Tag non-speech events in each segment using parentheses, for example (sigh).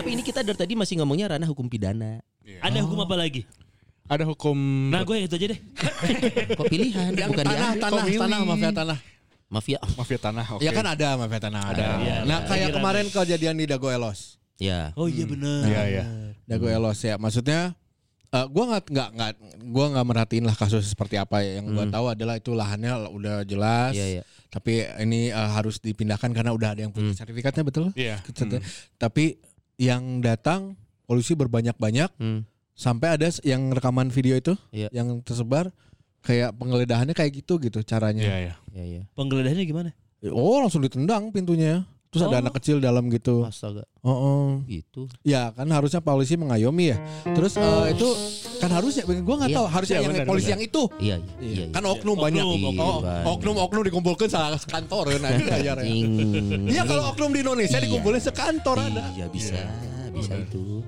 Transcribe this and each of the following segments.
Tapi ini kita dari tadi masih ngomongnya ranah hukum pidana. Ada hukum apa lagi? Ada hukum Nah gue itu aja deh. (laughs) Kok pilihan bukan Tanah, dia? tanah, Komili. tanah, mafia tanah. Mafia. (laughs) mafia tanah. Oke. Ya kan ada mafia tanah. Ada. Iya, nah iya. kayak kemarin kejadian di Dago Elos. Ya. Oh iya benar. Iya iya. Dago Elos ya. Maksudnya eh gua nggak nggak nggak gua nggak merhatiin lah kasus seperti apa ya. Yang gua tahu adalah itu lahannya udah jelas. Iya, iya. Tapi ini eh, harus dipindahkan karena udah ada yang punya sertifikatnya betul? Iya. Sertifikat. Tapi yang datang polisi berbanyak-banyak Hmm. sampai ada yang rekaman video itu Iya. yang tersebar kayak penggeledahannya kayak gitu gitu caranya. Iya iya. Ya ya. Penggeledahannya gimana? Oh langsung ditendang pintunya. Terus ada Oh. anak kecil dalam gitu. Astaga. Oh, oh. Gitu. ya kan harusnya polisi mengayomi ya. Terus eh, itu kan harusnya, gue nggak Iya. tahu harusnya Iya, yang benar, polisi benar. yang itu. Iya iya. iya, iya. Kan oknum Oknum, banyak. oknum. Oh, Iya. oknum oknum dikumpulkan sekantor nah, ya. Anjing. Iya kalau oknum di Indonesia Iya. dikumpulin sekantor ada. Iya bisa, bisa itu.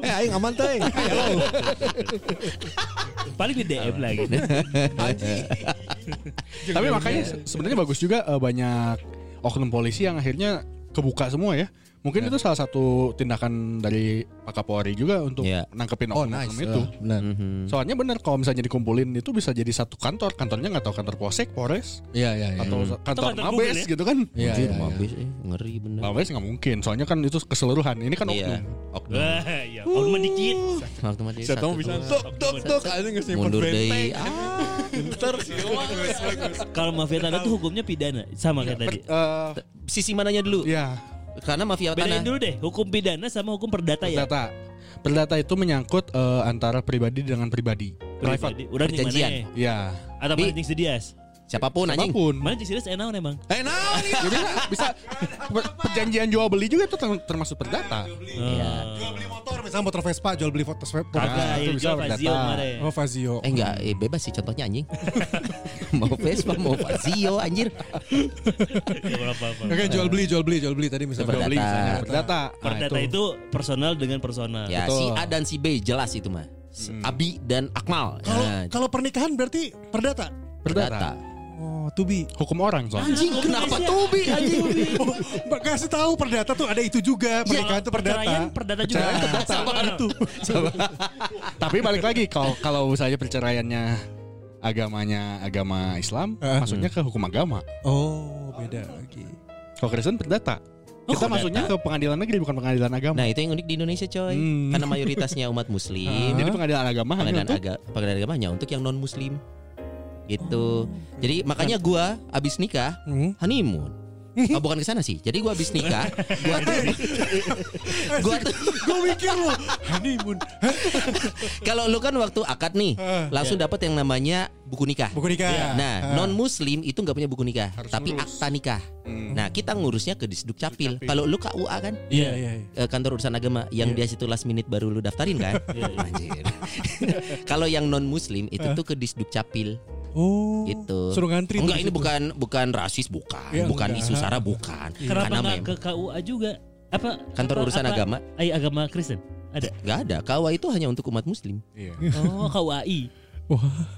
Eh aing aman teh. Paling di DM lagi. Tapi makanya se- sebenarnya bagus juga eh, banyak oknum polisi yang akhirnya kebuka semua ya. Mungkin itu salah satu tindakan dari Pak Kapolri juga untuk Iya. nangkepin Oh oknum, nice. itu. Eh, benar. Mhm. Soalnya benar kalau misalnya dikumpulin itu bisa jadi satu kantor. Kantornya nggak tahu kantor polsek, polres, Iya iya iya. atau Hmm. kantor kantor mabes ya? gitu kan. Iya iya. iya. mabes, eh, ngeri bener. Mabes nggak mungkin. Soalnya kan itu keseluruhan. Ini kan Iya. oknum. Oknum. Wah, ya. Oknum dikit. Saya tahu satu bisa. Tok tok tok aing geus nyimpen mundur deh. Ah, Pinter sih. Kalau mafia tanah tuh hukumnya pidana. Sama kayak tadi. Eh, sisi mananya dulu? ya, Karena mafia Bedain tanah. dulu deh. Hukum pidana sama hukum perdata ya. perdata. Perdata itu menyangkut eh, antara pribadi dengan pribadi. Private. Pribadi. Udah nih Perjanjian. Ya. Atau Di- sedias? Siapa pun anjing. Apa pun. Mana yang serius enak emang. Ya bisa, bisa per- perjanjian jual beli juga itu term- termasuk perdata. Iya. Oh. beli motor misalnya motor Vespa jual beli foto Vespa Kagak, Ah, itu ya, bisa jual perdata. Oh Fazio Eh enggak, eh, bebas sih contohnya anjing. (laughs) mau Vespa, mau Fazio anjir. Gak apa-apa. Oke jual beli jual beli jual beli tadi misalnya Perdata. Jual beli misalnya perdata. Nah, Perdata itu personal dengan personal. Ya, Betul. si A dan si B jelas itu mah. Si Abi dan Akmal. kalau Nah, kalau pernikahan berarti perdata perdata. Oh tubi Hukum orang soalnya. Anjing, kenapa Tobi anjing? oh, kasih tahu perdata tuh ada itu juga pernikahan tuh perdata Perceraian perdata juga. sama itu Tapi balik lagi kalau kalau misalnya perceraiannya agamanya agama Islam, Eh. masuknya ke hukum agama. oh beda lagi Kalau Kristen perdata. Oh, Kita masuknya ke pengadilan negeri bukan pengadilan agama. Nah, itu yang unik di Indonesia, coy. Hmm. Karena mayoritasnya umat muslim. Jadi pengadilan agama hanya pengadilan untuk aga pengadilan agama hanya untuk yang non muslim gitu. Jadi makanya gua abis nikah Hmm. honeymoon. Oh, bukan ke sana sih. Jadi gua abis nikah, gua tuh (laughs) gua tuh gue mikir lo honeymoon. (laughs) Kalau lu kan waktu akad nih, langsung dapat yang namanya buku nikah. buku nikah Nah, Ah. non muslim itu nggak punya buku nikah, Harus tapi ngurus. akta nikah. Hmm. Nah, kita ngurusnya ke Disduk Capil. Capil. Kalau lu KUA kan, iya iya iya. eh, kantor urusan agama yang dia situ last minute baru lu daftarin kan? (laughs) Anjir. (laughs) Kalau yang non muslim itu tuh ke Disduk Capil. oh gitu. suruh ngantri Enggak ini bukan bukan rasis bukan, Iya, bukan enggak. isu sara bukan. Kenapa Karena nggak mem ke KUA juga? Apa kantor apa- urusan apa- agama Ay, agama Kristen? Ada. nggak ada. KUA itu hanya untuk umat muslim. Iya. Oh, KUAI. (laughs)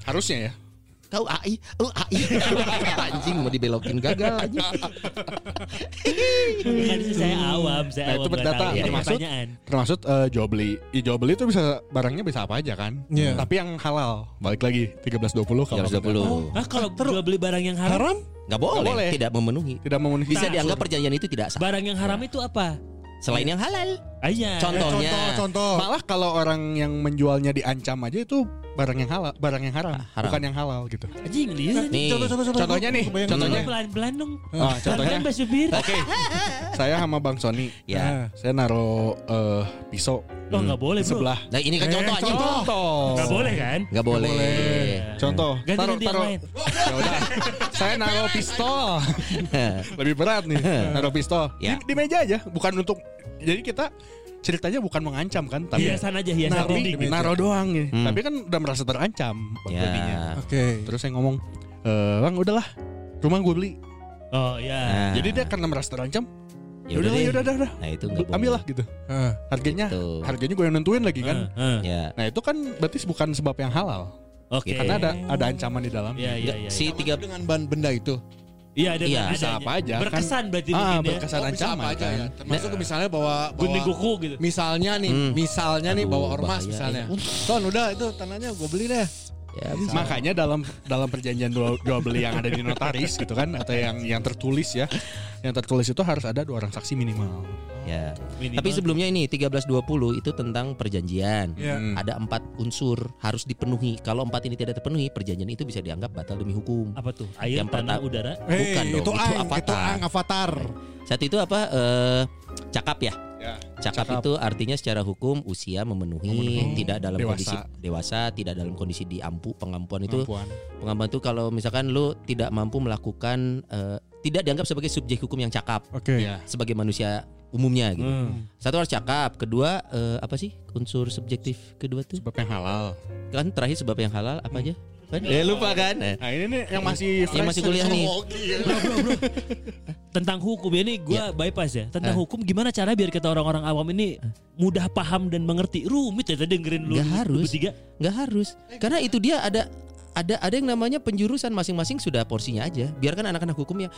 Harusnya ya. kau AI, oh AI. anjing mau dibelokin gagal anjing. Kan itu saya awam, saya Nah, awam itu berdata. Ini termasuk- pertanyaan. Termasuk eh, jual beli. Ya, jual beli itu bisa barangnya bisa apa aja kan. Iya. Tapi yang halal. Balik lagi 1320 kalau 320. Hah kalau jual beli barang yang haram? Haram? Nggak boleh, Nggak boleh. tidak memenuhi. tidak memenuhi Bisa Nah, dianggap perjanjian itu tidak sah. Barang yang haram itu apa? Selain yang halal. Ah, iya. Contohnya. Contoh, contoh. Malah kalau orang yang menjualnya diancam aja itu barang yang halal, barang yang haram, haram. bukan yang halal gitu. Anjing lihat. Nih. Contoh, contoh, contoh. Contohnya nih, contohnya. Pelan-pelan dong. Oh, contohnya. Oke. saya sama Bang Sony. Ya. Saya naruh eh, pisau Loh nggak boleh di bro. sebelah. Nah ini kan Eh, contoh anjing. contoh. Contoh. Nggak boleh kan? Nggak boleh. Contoh. Ganti Taruh, ganti yang taruh. lain. Ya udah. Saya naruh pistol. Lebih berat nih. Naruh pistol. Ya. Di, di meja aja, bukan untuk jadi kita ceritanya bukan mengancam kan, tapi Hiasan aja hiasan tapi dinding. naruh doang nih. Hmm. Tapi kan udah merasa terancam. Ya. Oke. Terus saya ngomong, "Eh, Bang udahlah. Rumah gue beli. Oh ya. Nah, Jadi dia karena merasa terancam, ya ya udah ya udah udah. Nah itu. Ambil lah gitu. Ah. Harganya Gitu. harganya gue yang nentuin lagi kan. Ah, ah. Ya. Nah, itu kan berarti bukan sebab yang halal. Oke. Karena ada ada ancaman di dalam. Iya iya iya. Si tiga dengan ban benda itu. Iya ada Iya, ada- bisa apa aja, kan. Berkesan berarti Ah, mungkin ya. berkesan Oh, ancaman apa aja kan. ya. Termasuk misalnya bawa, bawa Gunting kuku gitu. Misalnya nih, Hmm. misalnya nih Aduh, bawa ormas bahaya, misalnya. ya. Ton udah itu tanahnya gue beli deh. Ya, bisa. Makanya dalam dalam perjanjian jual, jual beli yang ada di notaris gitu kan atau yang yang tertulis ya. Yang tertulis itu harus ada dua orang saksi minimal. Ya. Minimal. Tapi sebelumnya ini 1320 itu tentang perjanjian. Ya. Hmm. Ada empat unsur harus dipenuhi. Kalau empat ini tidak terpenuhi, perjanjian itu bisa dianggap batal demi hukum. apa tuh? Air, Yang tanah, pertama- udara. Hei, Bukan dong, itu itu ang, avatar. itu ang avatar. Saat itu apa? Eh, cakap ya. Ya. Cakap, Cakap. itu artinya secara hukum usia memenuhi, Memenuhi. tidak dalam Dewasa. kondisi dewasa, tidak dalam kondisi diampu. Pengampuan itu Pengampuan. pengampuan itu kalau misalkan lu tidak mampu melakukan eh, tidak dianggap sebagai subjek hukum yang cakap Oke. Ya. sebagai manusia umumnya gitu. Hmm. Satu harus cakap, kedua eh, apa sih unsur subjektif kedua tuh? Sebab yang halal. Kan terakhir sebab yang halal apa aja? Kan? Eh lupa kan? Eh, Nah, ini nih yang masih yang masih kuliah nih. (laughs) Tentang hukum ya, ini gue bypass ya. Tentang Eh. hukum gimana cara biar kita orang-orang awam ini mudah paham dan mengerti. Rumit ya tadi dengerin lu. Lu harus. bertiga. nggak harus. Karena itu dia ada ada ada yang namanya penjurusan masing-masing sudah porsinya aja. Biarkan anak-anak hukum yang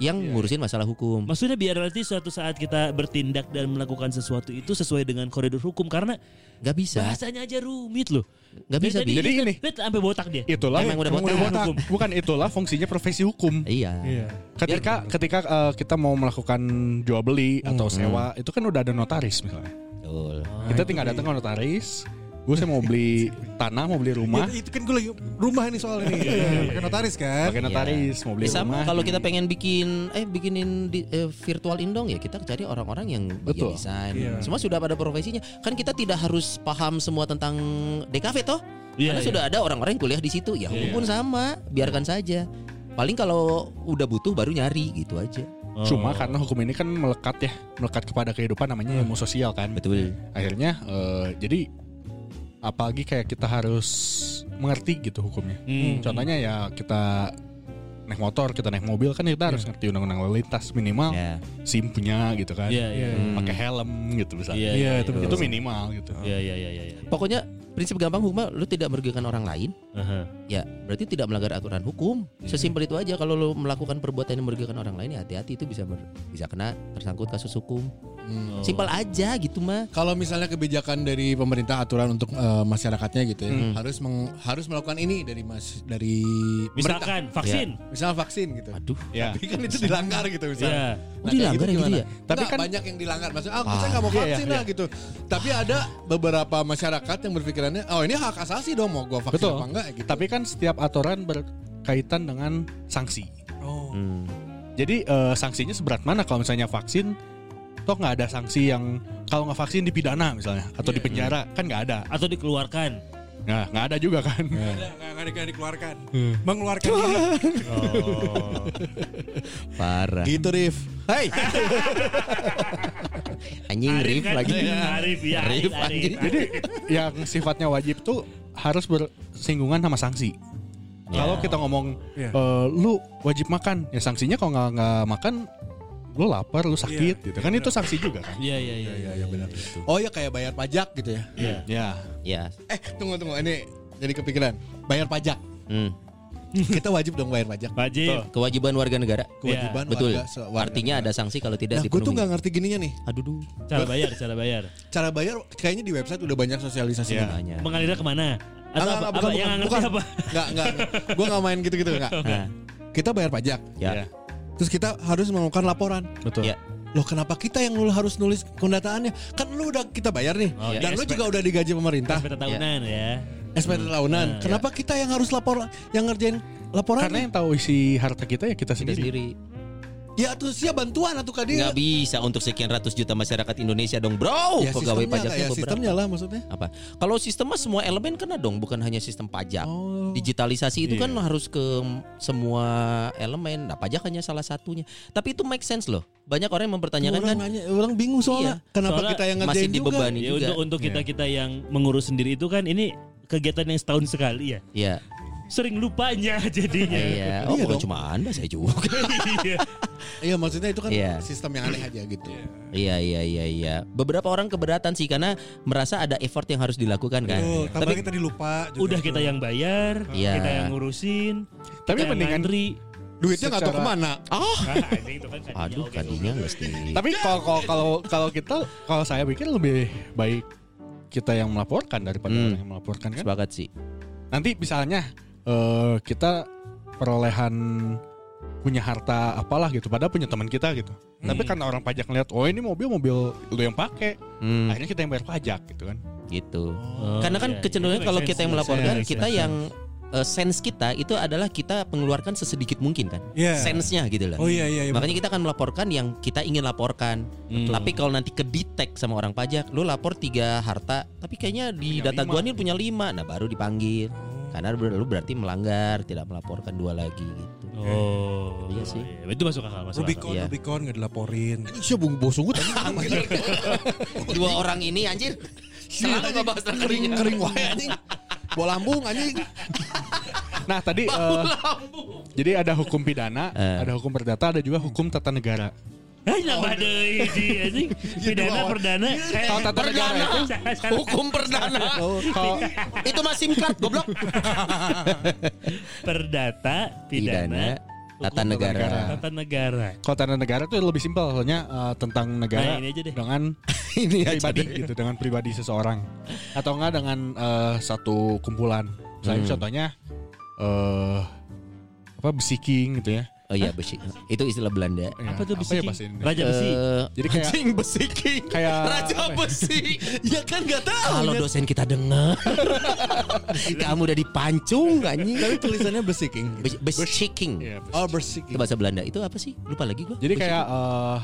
yang ngurusin masalah hukum. Maksudnya biar nanti suatu saat kita bertindak dan melakukan sesuatu itu sesuai dengan koridor hukum karena Nggak bisa. bahasanya aja rumit loh. Nggak bisa. Jadi lihat- ini. lihat sampai botak dia. Itulah Emang udah botak. hukum. Bukan itulah fungsinya profesi hukum. Iya. Iya. Ketika ketika eh, kita mau melakukan jual beli atau sewa, itu kan udah ada notaris misalnya. Betul. kita tinggal datang ke notaris. Gue saya mau beli tanah, mau beli rumah, Ya, itu kan gue lagi rumah ini soal ini. Pakai notaris kan. pakai notaris, mau beli Ya, sama rumah. kalau kita pengen bikin eh bikinin di, eh, virtual indong ya kita cari orang-orang yang bagian Betul. desain. Iya. Semua sudah pada profesinya. Kan kita tidak harus paham semua tentang DKV toh. Iya, Karena iya. sudah ada orang-orang yang kuliah di situ. Ya hukum Iya. pun sama, biarkan saja. Paling kalau udah butuh baru nyari gitu aja. Oh. Cuma karena hukum ini kan melekat ya, melekat kepada kehidupan namanya ilmu sosial kan. Betul. Akhirnya eh, jadi apalagi kayak kita harus mengerti gitu hukumnya. Hmm. Contohnya ya kita naik motor, kita naik mobil kan kita harus ngerti undang-undang lalu lintas minimal Ya. SIM punya gitu kan. Iya, iya. Hmm. Pakai helm gitu misalnya. Iya, Iya, itu Itu minimal gitu. Iya, iya, iya, iya. iya. Pokoknya prinsip gampang hukum lu tidak merugikan orang lain, Aha. ya berarti tidak melanggar aturan hukum. Sesimpel itu aja. Kalau lu melakukan perbuatan yang merugikan orang lain, ya hati-hati itu bisa ber- bisa kena tersangkut kasus hukum. Hmm. Simpel aja gitu mah. Kalau misalnya kebijakan dari pemerintah aturan untuk eh, masyarakatnya gitu ya, Hmm. harus meng- harus melakukan ini dari mas dari pemerintah. Misalkan vaksin. Misal vaksin gitu. Aduh. Ya. Tapi kan itu dilanggar gitu Iya. misalnya. Oh, dilanggar ya gitu gimana? ya? Tapi Tapi kan- banyak yang dilanggar. Maksudnya, ah, Ah, saya nggak mau iya, iya, vaksin lah gitu. Tapi ada beberapa masyarakat yang berpikirannya, oh ini hak asasi dong mau gua vaksin Betul. apa enggak gitu. Tapi kan setiap aturan berkaitan dengan sanksi. Oh. Hmm. Jadi eh, sanksinya seberat mana kalau misalnya vaksin toh nggak ada sanksi yang kalau nggak vaksin dipidana misalnya atau dipenjara kan nggak ada. Atau dikeluarkan. Nah nggak ada juga kan. Nggak, nggak, nggak dikeluarkan. Mengeluarkan diri. Oh. Parah. Gitu Rif. Hai. (laughs) Anjing Rif kan? lagi. Arif ya. Arif, Arif, anjing. Arif. Jadi yang sifatnya wajib tuh harus bersinggungan sama sanksi. Ya. Kalau kita ngomong Iya. eh, lu wajib makan, ya sanksinya kalau nggak nggak makan lu lapar, lu sakit Iya. gitu kan itu sanksi juga kan. Iya, iya, iya, iya. Iya benar. Oh ya kayak bayar pajak gitu ya. Iya. Ya. Ya. Eh tunggu tunggu ini jadi kepikiran. Bayar pajak. Hmm. kita wajib dong bayar pajak. Wajib. Kewajiban warga negara. Kewajiban Betul. warga Artinya negara. ada sanksi kalau tidak Nah, gue tuh dipenuhi. nggak ngerti gininya nih. Aduh duh. Cara bayar, cara bayar. Cara bayar kayaknya di website udah banyak sosialisasinya. Iya. Banyak. Mengalirnya ke mana? Atau Enggak, apa? enggak, apa? bukan, yang bukan, nggak ngerti bukan. apa? Enggak, enggak. Gue nggak main gitu-gitu enggak. Nah, (laughs) Kita bayar pajak. ya. Iya. Terus kita harus melakukan laporan. Betul. Ya. Loh kenapa kita yang nul- harus nulis pendataannya? Kan lu udah kita bayar nih. Oh, Dan iya, lu SP. juga udah digaji pemerintah. SPT tahunan ya. SPT tahunan. Nah, Kenapa kita yang harus lapor yang ngerjain laporan? Karena yang tahu isi harta kita ya kita Kita sendiri. Ya tuh siap bantuan atau kan dia. Nggak bisa untuk sekian ratus juta masyarakat Indonesia dong, bro. Ya Pegawai sistemnya, pajaknya ya beberapa. sistemnya lah maksudnya. apa? Kalau sistem mah semua elemen kena dong, bukan hanya sistem pajak. Oh. Digitalisasi itu Iya. kan harus ke semua elemen. Nah, pajak hanya salah satunya. Tapi itu make sense loh. Banyak orang yang mempertanyakan orang kan nanya, orang bingung soalnya kenapa Soalnya kita yang masih ngerjain juga. dibebani Ya, juga. untuk untuk kita kita yang mengurus sendiri itu kan ini kegiatan yang setahun sekali ya. Iya. Sering lupanya (laughs) jadinya. Iya. Oh, Iya bukan dong. cuma Anda, saya juga. (laughs) Iya. Iya maksudnya itu kan Iya. sistem yang aneh aja gitu. Iya iya iya iya. Beberapa orang keberatan sih karena merasa ada effort yang harus dilakukan kan. Tambah Tapi kita dilupa juga Udah kita yang bayar, Iya. kita yang ngurusin. Tapi mendingan- ngantri. Duitnya nggak tahu ke mana. kadinya, aduh kadinya mesti. Tapi kalau kalau kalau kalau kita kalau saya pikir lebih baik kita yang melaporkan daripada Hmm. orang yang melaporkan kan. Sepakat sih. Nanti misalnya eh, kita perolehan punya harta apalah gitu padahal punya teman kita gitu. Tapi karena orang pajak ngeliat oh ini mobil mobil lu yang pakai, Hmm, akhirnya kita yang bayar pajak gitu kan. gitu. Oh, Karena kan iya. kecenderungan kalau kita yang melaporkan, kita sense. yang eh, sense kita itu adalah kita mengeluarkan sesedikit mungkin kan. Iya. Sense-nya gitu loh. Oh iya iya. iya Makanya kita akan melaporkan yang kita ingin laporkan. Hmm. Tapi kalau nanti ke detect sama orang pajak, lu lapor tiga harta, tapi kayaknya di Punya data lima. gua nih punya lima, nah baru dipanggil. Karena ber- lu berarti melanggar, tidak melaporkan dua lagi gitu. Oh, Iya sih. Itu masuk akal, masuk akal. Rubicon, Iya. Rubicon nggak dilaporin. Sih bung bos sungguh tadi. Dua orang ini anjir. Selalu nggak bahas kering kering wae anjing. Bawa lambung anjing. Nah tadi eh, jadi ada hukum pidana, Eh. ada hukum perdata, ada juga hukum tata negara. Hai nambah deui di anjing. Pidana perdana. Eh, Kalau tata negara itu (laughs) Hukum perdana. (laughs) Oh, Itu mah SIM card goblok. (laughs) perdata, pidana, tata negara. tata negara. kalau tata negara itu lebih simpel soalnya eh, tentang negara Nah, ini aja deh. dengan Ini aja pribadi deh. gitu dengan pribadi seseorang atau enggak dengan eh, satu kumpulan. Misalnya Hmm. contohnya eh apa besiking gitu ya. Oh iya besi. Itu istilah Belanda. Ya, Apa tuh besi? ya? Raja besi. Eh, Jadi kayak Anjing besiking. kayak (laughs) Raja apa ya? besi. Ya kan nggak tahu. kalau dosen kita dengar, (laughs) kamu udah dipancung gak nih? Tapi tulisannya besiking. Besiking. Iya, besi- Oh Itu besiking. bahasa Belanda. Itu apa sih? Lupa lagi gua. Jadi kayak eh,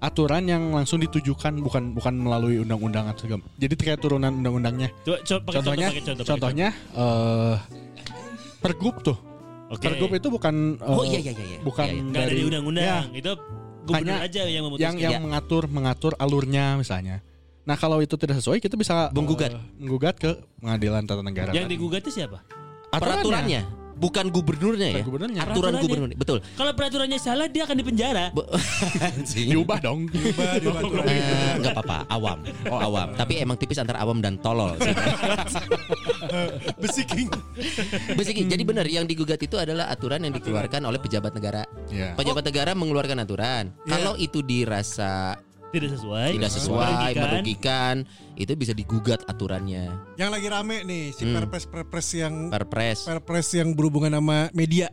aturan yang langsung ditujukan bukan bukan melalui undang-undang atau segala. Jadi kayak turunan undang-undangnya. Coba, coba pakai Contohnya, contoh, pakai contoh, contohnya eh pergub tuh. Oke. Pergub itu bukan eh, Oh iya iya iya. iya. bukan Iya, iya. Nggak ada di undang-undang. Ya, Itu gubernur Hanya aja yang memutuskan. yang yang Ya. mengatur mengatur alurnya misalnya. Nah kalau itu tidak sesuai kita bisa Menggugat. eh, menggugat ke pengadilan tata negara. yang digugat itu siapa? Aturannya. Peraturannya, bukan gubernurnya ya. Gubernurnya. Aturan Peraturannya. gubernur. Betul. Kalau peraturannya salah dia akan dipenjara. Diubah dong. Diubah, diubah aturannya. Eh, Nggak apa-apa, awam. Oh, awam. Tapi emang tipis antara awam dan tolol sih. (laughs) Besiking. Basic, jadi benar yang digugat itu adalah aturan yang dikeluarkan oleh pejabat negara. Iya. Pejabat negara mengeluarkan aturan. Iya. Kalau itu dirasa Tidak sesuai. tidak sesuai, merugikan. merugikan, itu bisa digugat aturannya. Yang lagi rame nih si Hmm. perpres perpres yang Perpres. perpres yang berhubungan sama media,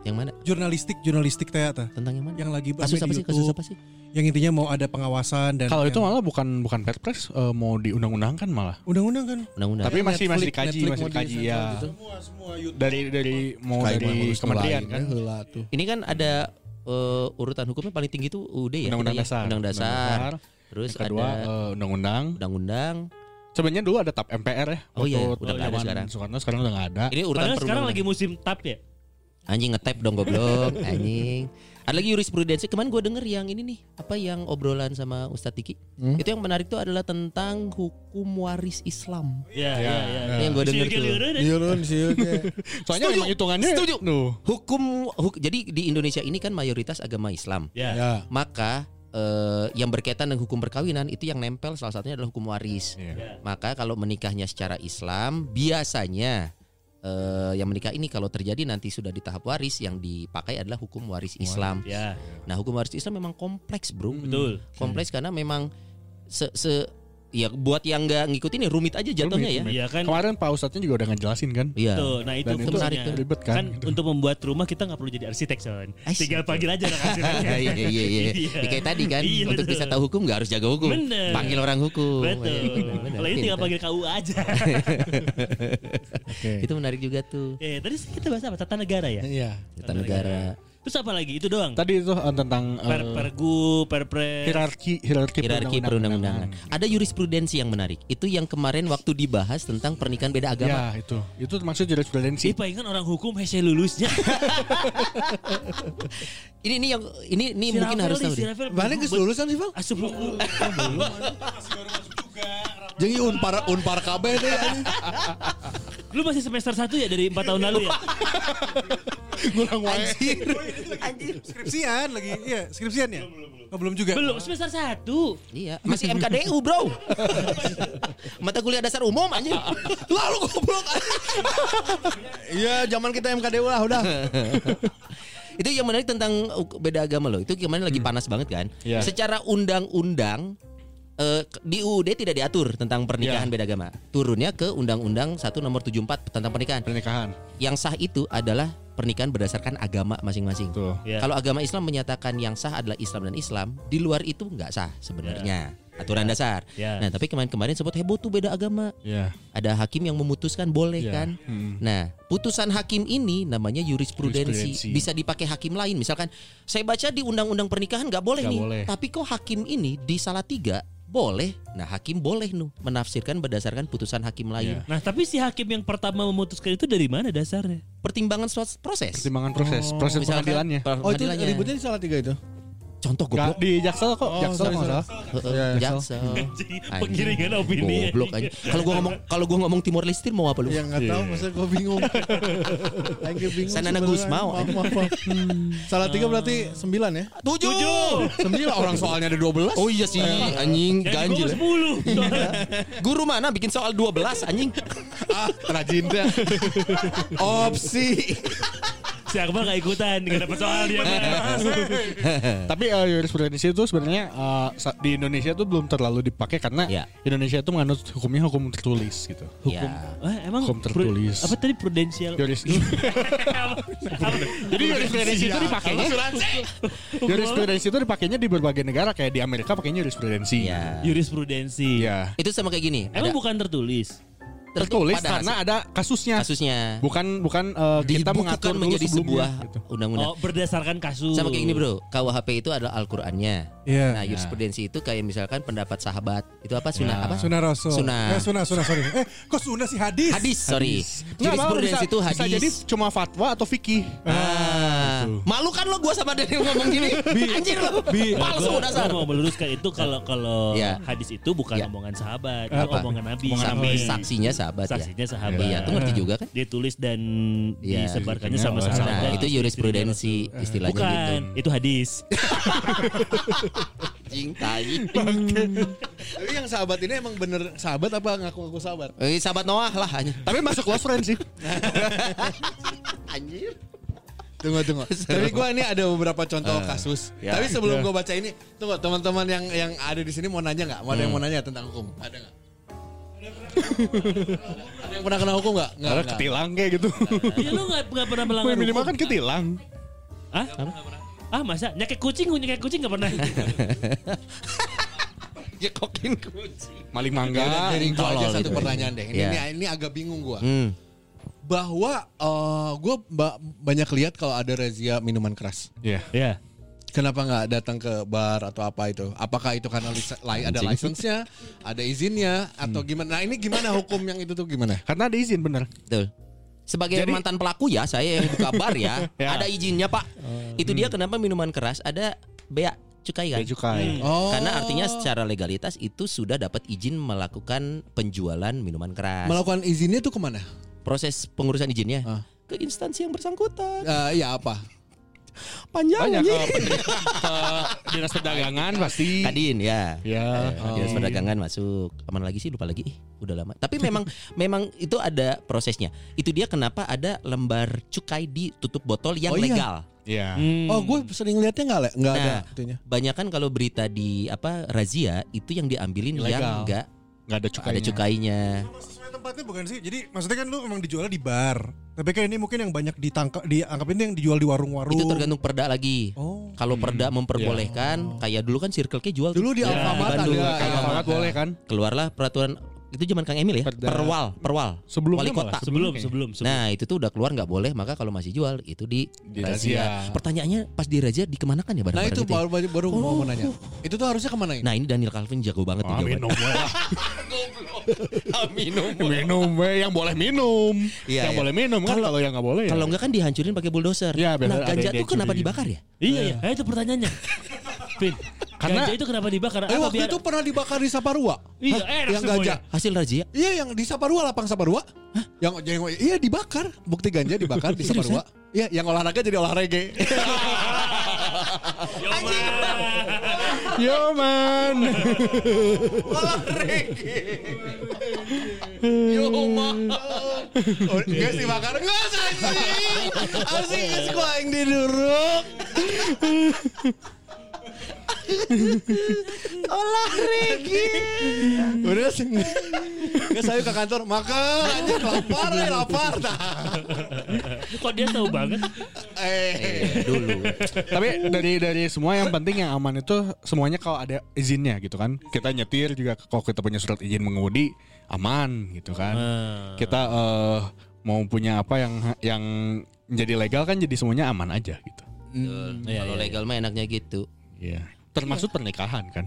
Yang mana? jurnalistik jurnalistik teata. Tentang yang mana? Yang lagi Kasus di apa sih? Kasus apa sih? Yang intinya mau ada pengawasan dan Kalau itu malah bukan bukan perpres eh, mau diundang-undangkan malah. undang-undang kan. Undang-undang. Tapi masih masih Netflix- dikaji, Netflix masih dikaji di- ya. gitu. Semua semua YouTube. Dari dari mau dari kementerian kan. heula tuh. Ini kan ada eh, urutan hukumnya paling tinggi itu UUD ya. Undang-undang ya? dasar. Undang dasar. Terus Yang kedua ada eh, undang-undang. undang-undang. Sebenarnya dulu ada TAP MPR ya. Oh iya, udah nggak ada sekarang. Soekarno sekarang udah nggak ada. Ini urutan Padahal sekarang lagi musim tap ya. Anjing ngetap dong goblok, (laughs) anjing. Ada lagi jurisprudensi. Kemarin gue denger yang ini nih, apa yang obrolan sama Ustadz Tiki. Hmm? Itu yang menarik tuh adalah tentang hukum waris Islam. Ya, Ya, ya, ya. Ini yang gue denger tuh. Iya Lun, sih. Soalnya Setuju. memang hitungannya Setuju. Nuh. Hukum, huk- jadi di Indonesia ini kan mayoritas agama Islam. Ya. Ya. Maka eh, yang berkaitan dengan hukum perkawinan itu yang nempel salah satunya adalah hukum waris. Iya. Maka kalau menikahnya secara Islam biasanya eh, yang menikah ini kalau terjadi nanti sudah di tahap waris yang dipakai adalah hukum waris Islam. Ya, Nah, hukum waris Islam memang kompleks, Bro. betul. Kompleks karena memang se, se ya buat yang nggak ngikutin ya rumit aja jatuhnya ya. Iya kan? Kemarin Pak Ustadznya juga udah ngejelasin kan. Iya. Tuh, nah itu Dan itu menarik tuh, ribet kan, Kan gitu. untuk membuat rumah kita nggak perlu jadi arsitek, Son. Tinggal panggil aja anak (laughs) arsitek. iya iya iya. iya. (laughs) Iya. Ya, kayak tadi kan Iya, untuk betul. bisa tahu hukum nggak harus jago hukum. Bener. Panggil orang hukum. Betul. Iya. Kalau ini tinggal panggil KUA aja. (laughs) Oke. Itu menarik juga tuh. eh, tadi kita bahas apa? Tata negara ya? Iya. Tata negara. Terus apa lagi? Itu doang. Tadi itu eh, tentang eh, Per pergu, perpres. hierarki hierarki, Hierarki perundang-undangan. Ada jurisprudensi yang menarik. Itu yang kemarin waktu dibahas tentang pernikahan beda agama. Ya itu. Itu maksud jurisprudensi. Ih, palingan orang hukum hese lulusnya. (laughs) Ini ini yang ini ini Si mungkin Rafael harus nih, tahu si. Rafael Mana geus lulusan sih, Bang? (laughs) Asup hukum. Jadi unpar unpar kabeh deh. (laughs) Lu masih semester 1 ya dari 4 tahun lalu ya? (laughs) Ngulang wae. (laughs) Skripsian lagi. Iya, skripsian ya? Oh, belum juga. Belum semester 1. Iya, masih MKDU, Bro. (laughs) Mata kuliah dasar umum anjing. Lalu goblok. Iya, zaman kita MKDU lah udah. itu yang menarik tentang beda agama loh. Itu kemarin lagi panas banget kan. Iya. Secara undang-undang eh, di UUD tidak diatur tentang pernikahan Iya. beda agama. Turunnya ke Undang-Undang 1 nomor 74 tentang pernikahan. Pernikahan. Yang sah itu adalah pernikahan berdasarkan agama masing-masing. Tuh. Ya. Kalau agama Islam menyatakan yang sah adalah Islam dan Islam, di luar itu nggak sah sebenarnya. Aturan dasar. Ya. Nah, tapi kemarin-kemarin sempat heboh tuh beda agama. Ya. Ada hakim yang memutuskan boleh Iya. kan. Hmm. Nah, putusan hakim ini namanya jurisprudensi. Jurisprudensi. Bisa dipakai hakim lain. Misalkan saya baca di undang-undang pernikahan nggak boleh Nggak nih. boleh. Tapi kok hakim ini di salah tiga boleh. Nah, hakim boleh nu menafsirkan berdasarkan putusan hakim lain. Iya. Nah, tapi si hakim yang pertama memutuskan itu dari mana dasarnya? Pertimbangan suatu proses. Pertimbangan proses, proses Misalkan, pengadilannya. Oh itu ributnya di salah tiga itu. Contoh Gak, goblok. di Jaksel kok, Jaksel sorry, Iya, Jaksel. Anjing. Penggiringan opini. Goblok aja. Kalau gua ngomong kalau gua ngomong Timor Leste mau apa lu? Yang nggak tahu, masa gue bingung. (laughs) Ge bingung. Sanana. Maaf, maaf, maaf. Salah tiga berarti sembilan ya? Tujuh. Sembilan orang soalnya ada dua belas. Oh iya sih, anjing Yang ganjil. ya. gue 10. Guru mana bikin soal 12 anjing? Ah, rajin deh. (laughs) Opsi. Si Akmal gak ikutan, gak dapet soal dia. (laughs) Tapi eh, jurisprudensi itu sebenarnya eh, sa- di Indonesia tuh belum terlalu dipakai karena Ya. Indonesia tuh menganut hukumnya hukum tertulis gitu. Ya. Wah, emang Hukum tertulis. apa tadi prudensial? Juris (laughs) Jadi jurisprudensi itu dipakainya Jurisprudensi itu dipakainya di berbagai negara kayak di Amerika pakainya jurisprudensi. Ya. Jurisprudensi. Iya. Itu sama kayak gini. Emang ada bukan tertulis. Tertulis pada karena hasil- ada kasusnya. kasusnya Bukan bukan eh, kita mengatur menjadi sebuah gitu. undang-undang. Oh, berdasarkan kasus. Sama kayak gini bro, KUHP itu adalah Al-Qurannya. Iya. Nah jurisprudensi itu kayak misalkan pendapat sahabat. Itu apa sunnah apa? Sunah Rasul. Sunnah. Eh, sunah, sunah, sorry. Eh, kok sunah sih hadis? Hadis, sorry. Malah Jurisprudensi bisa, itu hadis. bisa jadi cuma fatwa atau fikih. Ah, malu kan lo gua sama Daniel ngomong gini. Anjir lo. Palsu Gua- dasar. gua mau meluruskan itu kalau kalau Ya. hadis itu bukan Ya. omongan sahabat, itu omongan Nabi. Omongan. Nabi. Saksinya sahabat ya. Saksinya sahabat. Iya, tuh ngerti juga kan? Dia tulis dan Iya, disebarkannya gitu. sama sahabat. Nah, itu jurisprudensi istilahnya gitu. Bukan, itu hadis. (laughs) Anjing tai. Tapi yang sahabat ini emang bener sahabat apa ngaku-ngaku sahabat? Eh, sahabat Noah lah hanya. Tapi masuk close friend sih. (laughs) Anjir. Tunggu tunggu. Tapi gue ini ada beberapa contoh kasus. ya. Tapi sebelum gue baca ini, tunggu teman-teman yang yang ada di sini mau nanya nggak? Mau ada yang mau nanya tentang hukum? Ada nggak? (laughs) ada yang pernah kena hukum nggak? Nggak. Karena ketilang kayak gitu. Ya lu gak, nggak pernah melanggar Minimal hukum. kan ketilang. Hah? Ah masa nyakek kucing, nyakek kucing gak pernah. (laughs) Jekokin kucing. Maling mangga. dari gue aja satu gitu. pertanyaan deh. Ini, Iya. ini, ini agak bingung gue. Hmm. Bahwa gue banyak lihat kalau ada razia minuman keras. Iya. ya. Kenapa nggak datang ke bar atau apa itu? Apakah itu karena lis- li- ada Anjing. license-nya, ada izinnya, atau gimana? Nah ini gimana hukum yang itu tuh gimana? Karena ada izin bener. Betul. Sebagai Jadi- mantan pelaku ya, saya yang buka bar ya, (laughs) Ya. ada izinnya pak. Itu dia kenapa minuman keras ada bea cukai kan? Bea cukai. Oh. Karena artinya secara legalitas itu sudah dapat izin melakukan penjualan minuman keras. Melakukan izinnya tuh ke mana? Proses pengurusan izinnya Ah. ke instansi yang bersangkutan. Eh, ya apa? Panjang Banyak ke, pendiri- ke dinas perdagangan pasti. Kadin ya. Ya. Eh, Dinas perdagangan masuk. Ke mana lagi sih lupa lagi. Ih, udah lama. Tapi memang (laughs) memang itu ada prosesnya. Itu dia kenapa ada lembar cukai di tutup botol yang Oh, iya. legal. Iya. Hmm. Oh, gue sering lihatnya nggak le- nggak ada Nah, itunya. banyak kan kalau berita di apa razia itu yang diambilin yang Ilegal. enggak Nggak ada cukainya. ada cukainya. Tempatnya bukan sih? Jadi maksudnya kan lu emang dijualnya di bar. Tapi kan ini mungkin yang banyak ditangkap dianggap ini yang dijual di warung-warung. Itu tergantung perda lagi. Oh. Kalau perda memperbolehkan, kayak dulu kan Circle K jual. Dulu di Alfamart Bandung. ada. Alfamart boleh kan? Keluarlah peraturan itu zaman Kang Emil ya, Perda. perwal, perwal. Sebelumnya Wali kota. malah. sebelum kayaknya. sebelum sebelum. Nah itu tuh udah keluar nggak boleh maka kalau masih jual itu di, Di razia. razia. Pertanyaannya pas di razia dikemanakan ya Nah barang-barang itu itu? ya? baru baru, baru mau mau nanya. Itu tuh harusnya ke mana ini? Nah ini Daniel Calvin jago banget Ah, nih (laughs) minum minum. minum we, yang boleh minum. Iya, yang iya. boleh minum kan Kalau- yang nggak boleh ya. Kalau enggak kan dihancurin pakai bulldozer. Ya, benar, nah ganja tuh kenapa dibakar ya? Iya iya, Eh, itu pertanyaannya. Pin, Karena- ganja itu kenapa dibakar? Eh Apa waktu biar- itu pernah dibakar di Saparua. Iya, Hah? enak yang semuanya. ganja. Hasil razia? Iya yang di Saparua lapang Saparua. Yang, yang iya dibakar. Bukti ganja dibakar di (laughs) Saparua. Iya, yang olahraga jadi olahraga. Yo man. Yo mah. Oh, enggak sih bakar. Enggak sih. Asik geus ku aing diduruk. Olahraga. Udah sih. Enggak saya ke kantor makan aja lapar ya lapar dah. Kok dia tahu banget? Eh. Dulu. Tapi dari dari semua yang penting yang aman itu semuanya kalau ada izinnya gitu kan. Kita nyetir juga kalau kita punya surat izin mengemudi aman gitu kan. Kita eh, mau punya apa yang yang menjadi legal kan jadi semuanya aman aja gitu. Betul. Kalau legal mah enaknya gitu. Iya. Termasuk pernikahan kan.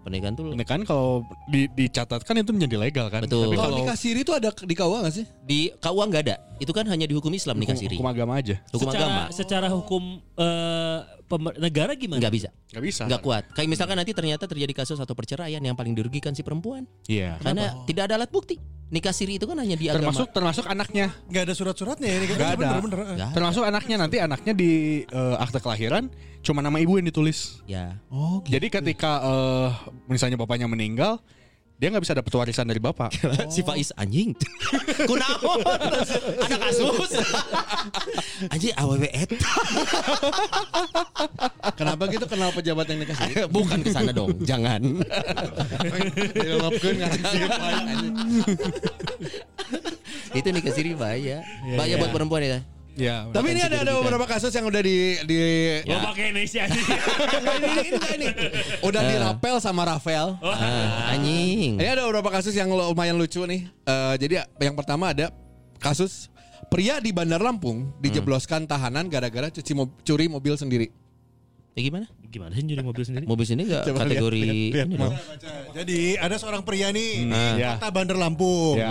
Pernikahan tuh Pernikahan kalau di, dicatatkan itu menjadi legal kan. Betul. Tapi Kalau kalau nikah siri itu ada di KUA nggak sih? di KUA nggak ada. Itu kan hanya di hukum Islam nikah siri. hukum agama aja. Hukum secara, agama Secara hukum eh, pemer- negara gimana? nggak bisa, Gak bisa. nggak kuat. Kayak misalkan nanti ternyata terjadi kasus atau perceraian yang paling dirugikan si perempuan Iya. karena tidak ada alat bukti. Nikah siri itu kan hanya di agama. Termasuk termasuk anaknya. Nggak ada surat-suratnya ya ini kan. Nggak ada. Bener, bener, bener. Nggak ada. Termasuk anaknya nanti anaknya di eh, akte kelahiran cuma nama ibu yang ditulis. Ya. Oh, Jadi ketika eh, misalnya bapaknya meninggal, dia nggak bisa dapat warisan dari bapak. (laughs) si Faiz anjing. (laughs) Kunaon? (laughs) Ada kasus. anjing awewe eta. Kenapa gitu? Kenal pejabat yang nikah siri? Bukan ke sana dong. Jangan. Itu nikah siri bahaya. Bahaya buat perempuan ya. Ya. Tapi ini ada ada beberapa kasus yang udah di di Lo pakai Indonesia (laughs) ini, ini, ini. Udah dirapel sama Rafael. Ah, anjing. Ini ada beberapa kasus yang lumayan lucu nih. Eh, jadi yang pertama ada kasus pria di Bandar Lampung dijebloskan tahanan gara-gara cuci mo- curi mobil sendiri. Ya gimana? Gimana sih nyuri mobil sendiri? Mobil sini enggak Coba lihat, kategori lihat, lihat. ini dong. Jadi ada seorang pria nih di ya. kota Bandar Lampung. Ya.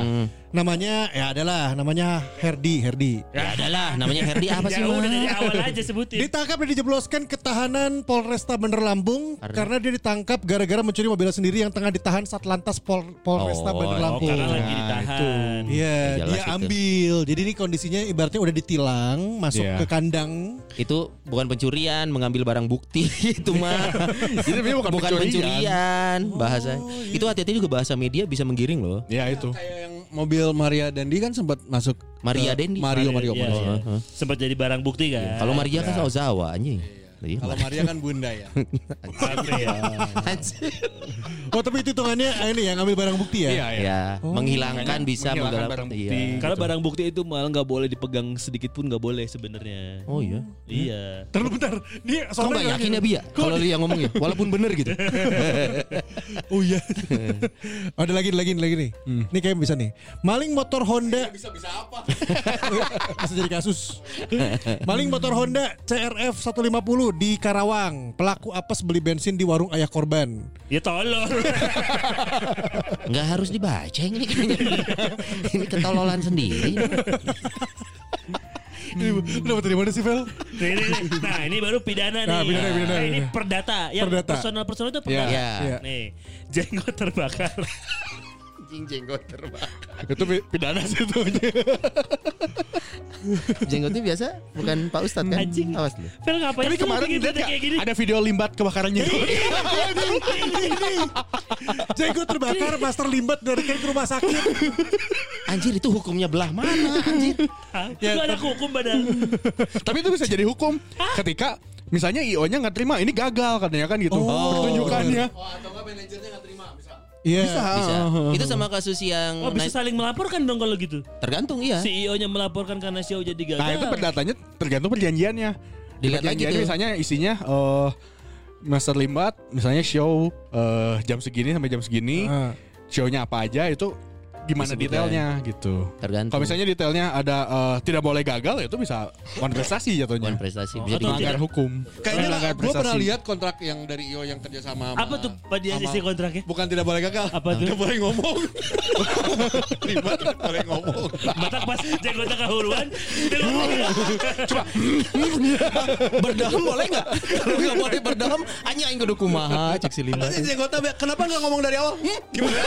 Namanya ya adalah namanya Herdi, Herdi. Ya adalah namanya Herdi apa sih? Ya udah dari awal aja sebutin. Ditangkap dan dijebloskan ke tahanan Polresta Bandar Lampung Karena? karena, dia ditangkap gara-gara mencuri mobil sendiri yang tengah ditahan Satlantas Pol Polresta Oh, Bandar oh, Oh, Lampung. karena lagi Nah, ditahan. Iya, Ya, jelas dia itu. ambil. Jadi ini kondisinya ibaratnya udah ditilang, masuk Iya. ke kandang. Itu bukan pencurian, mengambil barang bukti (laughs) itu mah. (laughs) Jadi bukan, bukan pencurian, bahasa. Itu hati-hati juga bahasa media bisa menggiring loh. Ya itu. Kayak yang mobil Maria Dandi kan sempat masuk Maria Dendi. Mario Mario. Iya, Mario. iya. Heeh. Sempat jadi barang bukti kan. Kalau Maria kan Ozawa anjing. Iya, Kalau Maria. Kan bunda ya. (laughs) Sampai ya. Oh, tapi itu hitungannya ah, ini yang ngambil barang bukti ya? Iya, iya. Ya, menghilangkan Makanya bisa menghilangkan barang bukti. Iya. Karena barang bukti itu malah nggak boleh dipegang sedikit pun nggak boleh sebenarnya. Oh iya. Iya. Terlalu bentar. Ini Kau soalnya nggak yakin ya Bia? Kalau dia ngomongnya, walaupun bener gitu. (laughs) Oh iya. Oh, ada lagi lagi lagi nih. Ini kayak bisa nih. Maling motor Honda bisa bisa apa? (laughs) bisa jadi kasus. Maling motor Honda CRF 150 di Karawang. Pelaku apes beli bensin di warung ayah korban. Ya tolong. Nggak harus dibaca ini (laughs) ini ketololan sendiri. Ini lu dapat dari mana sih, Vel? Nih, nih, nih. Nah ini baru pidana nih. Nah, pidana, pidana, Nah, ini pidana. perdata. Yang Perdata. personal personal itu perdata. Iya. Iya. Nih jenggot terbakar. Anjing jenggot terbakar. itu pi- pidana sih itu. Jenggotnya biasa bukan Pak Ustadz kan? Anjing. Awas lu. Fel ngapain Tapi kemarin nggak? kayak gini? ada video limbat kebakaran jenggot. Jenggot terbakar master limbat dari ke rumah sakit. Anjir itu hukumnya belah mana anjir? Hah? Itu ada hukum badan. Tapi itu bisa jadi hukum ketika misalnya IO-nya nggak terima ini gagal katanya kan gitu. Pertunjukannya. Iya. Bisa. (laughs) Itu sama kasus yang Oh bisa saling melaporkan dong kalau gitu. tergantung iya. CEO-nya melaporkan karena show jadi gagal. Nah itu perdatanya tergantung perjanjiannya. Dilihat lagi tuh. misalnya isinya eh master limbat, misalnya show eh, jam segini sampai jam segini, Ah. show-nya apa aja itu gimana detailnya gitu. Tergantung. Kalau misalnya detailnya ada eh, tidak boleh gagal ya itu bisa one prestasi jatuhnya. Bukan prestasi Oh, bisa atau di- Melanggar hukum. Kayaknya gue pernah lihat kontrak yang dari IO yang kerja sama Apa tuh Pak Dias sama- isi kontraknya? Bukan tidak boleh gagal. Apa tuh? Tidak boleh ngomong. (laughs) Ribet tidak boleh ngomong. Batak pas kehuruan. dia ngomong, (laughs) berdaham boleh nggak? Kalau nggak boleh berdaham, hanya aing kudu kumaha cek si lima. Jenggotnya, Be, kenapa nggak ngomong dari awal? Hmm? Gimana? (laughs)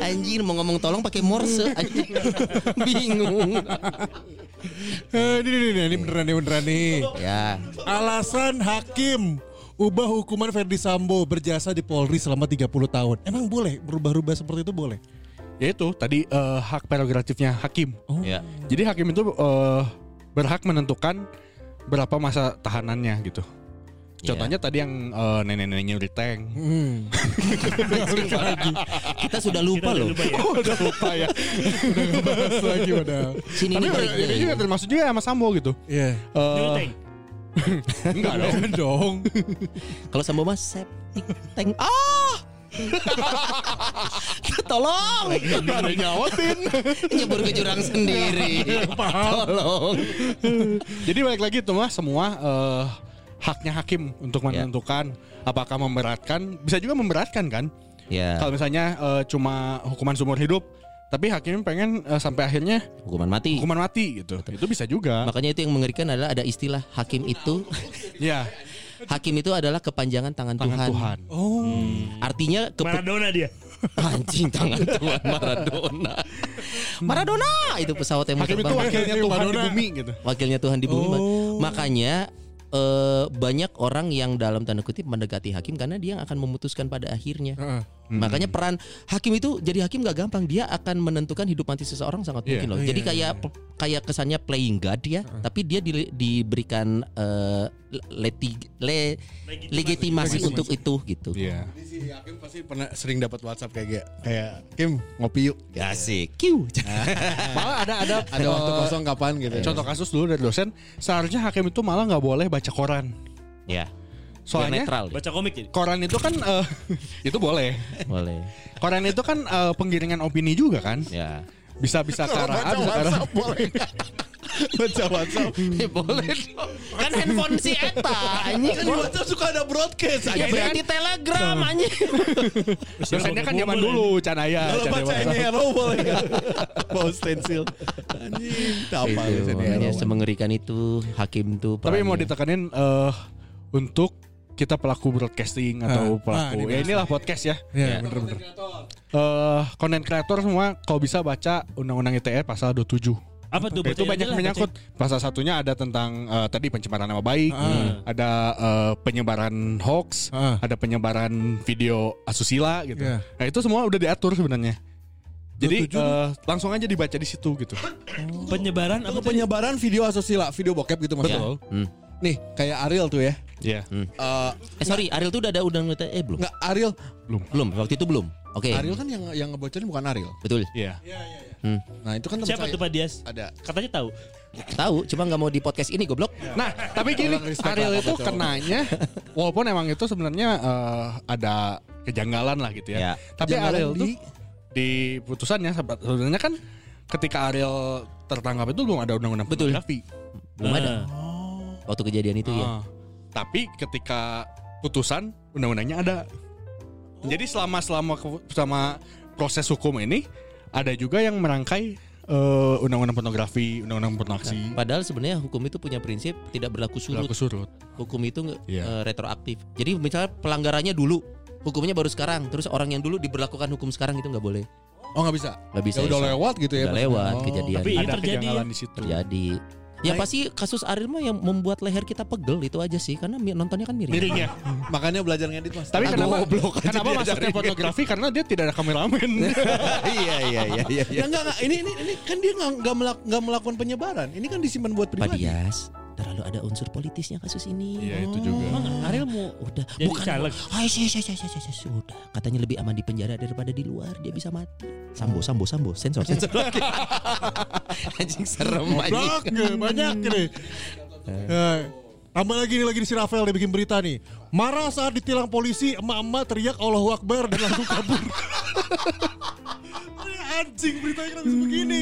Anjir mau ngomong tolong pakai morse anjir. (laughs) Bingung. Eh, ini, ini, ini, ini beneran nih, beneran nih. Ya. Alasan hakim ubah hukuman Ferdi Sambo berjasa di Polri selama 30 tahun. Emang boleh berubah-ubah seperti itu boleh? Ya itu tadi eh, hak prerogatifnya hakim. Ya. Jadi hakim itu eh, berhak menentukan berapa masa tahanannya gitu. Ya. Contohnya tadi yang eh, nenek-nenek nyuri tank. Hmm. (laughs) Kita sudah lupa Kita udah loh. lupa ya. Udah lupa ya. Bahas lagi padahal. Sini Tapi ini juga termasuk juga sama Sambo gitu. Iya. Eh, Nyuri tank. (laughs) enggak dong. dong. Kalau sambo mas septic tank. Ah! (laughs) Tolong. Enggak ada nyawatin. Nyebur ke jurang sendiri. Tolong. Jadi balik lagi tuh mah semua eh, haknya hakim untuk Ya. menentukan apakah memberatkan, bisa juga memberatkan kan. Ya. Kalau misalnya eh, cuma hukuman seumur hidup, tapi hakim pengen eh, sampai akhirnya Hukuman mati. hukuman mati gitu. Itu bisa juga. Makanya itu yang mengerikan adalah ada istilah hakim itu. Ya, Hakim itu adalah kepanjangan tangan, tangan Tuhan. Tuhan. Oh. Artinya kepe- Maradona dia. (laughs) anjing tangan Tuhan Maradona. Maradona itu pesawat yang Hakim itu wakilnya Tuhan di bumi gitu. wakilnya Tuhan di bumi. Oh. Makanya eh, banyak orang yang dalam tanda kutip mendekati hakim karena dia yang akan memutuskan pada akhirnya. Heeh. Makanya peran hakim itu jadi hakim gak gampang. Dia akan menentukan hidup mati seseorang sangat Iya. mungkin loh. Jadi kayak kayak kesannya playing God ya, tapi dia di- diberikan eh, leti, le- legitimasi untuk itu gitu. Iya. Jadi si Hakim pasti pernah sering dapat WhatsApp kayak kayak, kayak Kim ngopi yuk. Asik. Kiu. (laughs) Malah ada ada (laughs) Ada waktu kosong kapan gitu. Contoh kasus dulu dari dosen, seharusnya hakim itu malah nggak boleh baca koran. ya. Soalnya netral. Baca komik jadi. koran itu kan eh, (laughs) itu boleh. Boleh. Koran itu kan eh, penggiringan opini juga kan. Ya. Bisa bisa ke arah A, baca bisa ke arah WhatsApp boleh? (laughs) Baca WhatsApp. Eh, boleh dong. Kan handphone si Eta anjing. Kan di WhatsApp suka ada broadcast. Ya berarti telegram anjing. (laughs) Dosennya kan zaman dulu Canaya. Kalau baca hero boleh nggak? Mau stensil. Anjing. Hero? semengerikan itu hakim tuh. Tapi mau ditekanin eh, untuk kita pelaku broadcasting atau Ah, pelaku ah, ya ini inilah podcast ya. Iya, bener-bener. Eh konten kreator semua kalau bisa baca Undang-Undang ITE pasal 27. Apa tuh? itu banyak aja lah, menyangkut. Pasal satunya ada tentang eh, tadi pencemaran nama baik, Ah. ada eh, penyebaran hoax, Ah. ada penyebaran video asusila gitu. Iya. Nah itu semua udah diatur sebenarnya. Jadi 27 eh, langsung aja dibaca di situ gitu. Penyebaran apa penyebaran video asusila, video bokep gitu maksudnya. Ya. Hmm. Nih, kayak Ariel tuh ya. Iya. Eh, Eh sorry, Ariel tuh udah ada undang undang eh belum? Enggak, Ariel. Belum, waktu itu belum. Oke. Ariel kan yang yang ngebocorin bukan Ariel. Betul. Iya. Hmm. Nah, itu kan Siapa tuh Pak Dias? Ada. Katanya tahu. Tahu, cuma nggak mau di podcast ini goblok. Nah, tapi gini, Ariel itu kenanya (laughs) walaupun emang itu sebenarnya eh, ada kejanggalan lah gitu ya. Ya. Tapi Kejanggalan Ariel di- tuh di putusannya sebe- sebenarnya kan ketika Ariel tertangkap itu belum ada undang-undang Betul. pornografi. Belum ada. Nah, Waktu kejadian itu ya. Tapi ketika putusan undang-undangnya ada. Jadi selama selama selama proses hukum ini ada juga yang merangkai eh, undang-undang pornografi, undang-undang pornografi, Padahal sebenarnya hukum itu punya prinsip tidak berlaku surut. berlaku surut. Hukum itu nge- Iya. eh, retroaktif. Jadi misalnya pelanggarannya dulu hukumnya baru sekarang. Terus orang yang dulu diberlakukan hukum sekarang itu nggak boleh. Oh nggak bisa. Nggak bisa. Ya udah lewat gitu ya. Udah lewat Oh. kejadian. Tapi ini Ada terjadi. kejanggalan di situ. terjadi. Ya pasti kasus Ariel mah yang membuat leher kita pegel itu aja sih karena nontonnya kan miring. Miring ya. Makanya belajar ngedit mas. Tapi kenapa goblok aja kenapa masuknya fotografi karena dia tidak ada kameramen. (laughs) iya iya iya iya. Ya enggak enggak ini ini ini kan dia enggak enggak, melak, enggak melakukan penyebaran. Ini kan disimpan buat pribadi. Dias, terlalu ada unsur politisnya kasus ini. Iya itu juga. Emang Ariel mau Udah, Jadi bukan. caleg. Hai, sih, sih, sih, sih, sih, sih, Udah, katanya lebih aman di penjara daripada di luar. Dia bisa mati. Sambo, sambo, sambo. Sensor, sensor. (laughs) anjing serem anjing. banyak nih. Eh, Tambah lagi nih lagi di si Rafael dia bikin berita nih. Marah saat ditilang polisi, emak-emak teriak Allahu Akbar dan langsung kabur. (laughs) (laughs) Anjing beritanya langsung begini.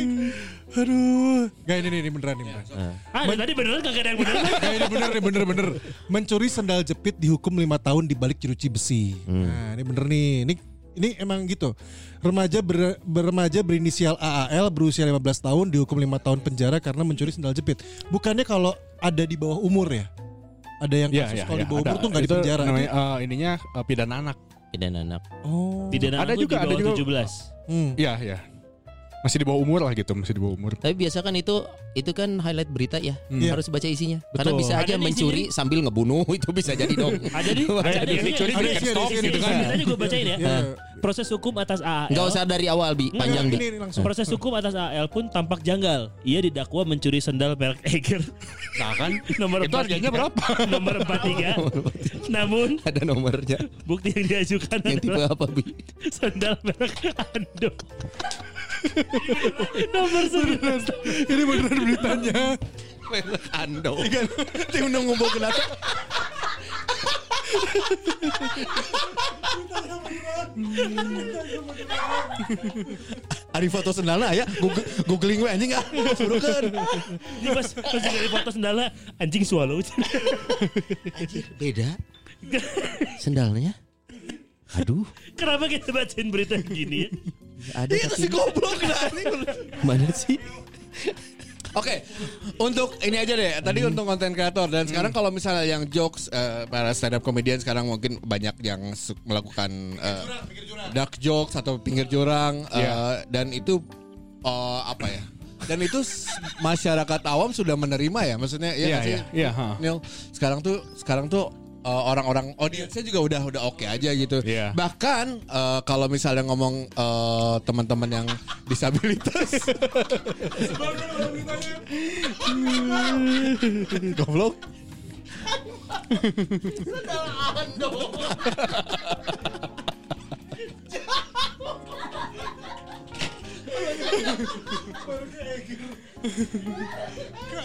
Aduh. Gak ini nih, ini beneran nih beneran. Ah, dari tadi beneran kagak ada yang bener. (laughs) Gak ini bener nih bener bener. Mencuri sendal jepit dihukum lima tahun di balik jeruji besi. Nah ini bener nih. Ini ini emang gitu. Remaja ber, beremaja berinisial AAL berusia 15 tahun dihukum lima tahun penjara karena mencuri sendal jepit. Bukannya kalau ada di bawah umur ya? Ada yang Iya, kasus iya, kalau iya, di bawah ada. umur tuh nggak di penjara. Namanya, eh, ininya eh, pidana anak. Dan anak. Oh. Pidana Ada aku juga, di ada juga. 17. Hmm. Iya, iya. Masih di bawah umur lah gitu, masih di bawah umur. Tapi biasa kan itu itu kan highlight berita ya. Iya. Harus baca isinya. Karena Betul. bisa aja Ada mencuri sambil ngebunuh (laughs) itu bisa jadi dong. (laughs) Ada di ada di Ada di stop gitu kan. Tadi gue bacain ya. Iya. Proses hukum atas AAL. Enggak usah dari awal bi, panjang bi. Proses hukum atas AL pun tampak janggal. Ia didakwa mencuri sendal merek Eiger. (laughs) Nah kan, Nomor itu harganya 43. berapa? Nomor 43. Namun Ada nomornya. bukti yang diajukan Yang tipe apa bi? sendal merek Ando. (laughs) Nomor 11. Ini beneran beritanya. Ando. Tim udah ngumpul ke data. Ada foto sendalnya ya, Google, googling gue anjing ah, suruh kan. Ini pas pas dari foto sendalnya anjing swallow. Beda. (laughs) Sendalnya. Aduh, Kenapa kita bacain berita gini ya? ada Itu tapi si goblok nah. mana sih? Oke, untuk ini aja deh. Tadi untuk konten kreator dan sekarang kalau misalnya yang jokes eh, para stand up comedian sekarang mungkin banyak yang melakukan eh, dark jokes atau pinggir jurang eh, Iya. dan itu eh, apa ya? Dan itu masyarakat awam sudah menerima ya, maksudnya ya Iya, sih? iya, iya, ha. Neil, sekarang tuh sekarang tuh eh, orang-orang audiensnya juga udah udah oke aja gitu. Iya. Bahkan eh, kalau misalnya ngomong eh, teman-teman yang disabilitas, goblok.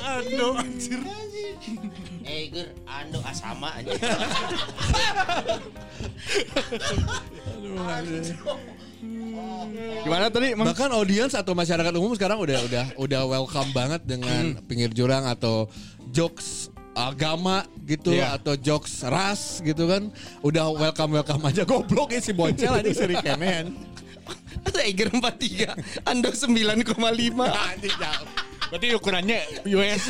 Ando anjir. Eiger, Ando, ah sama aja. Gimana tadi? Bahkan audiens atau masyarakat umum sekarang udah udah udah welcome banget dengan pinggir jurang atau jokes agama gitu Iya. atau jokes ras gitu kan udah welcome welcome aja goblok ya si Boncel aja seri kemen Eiger 43, Ando 9,5. anjing jauh. Berarti ukurannya US.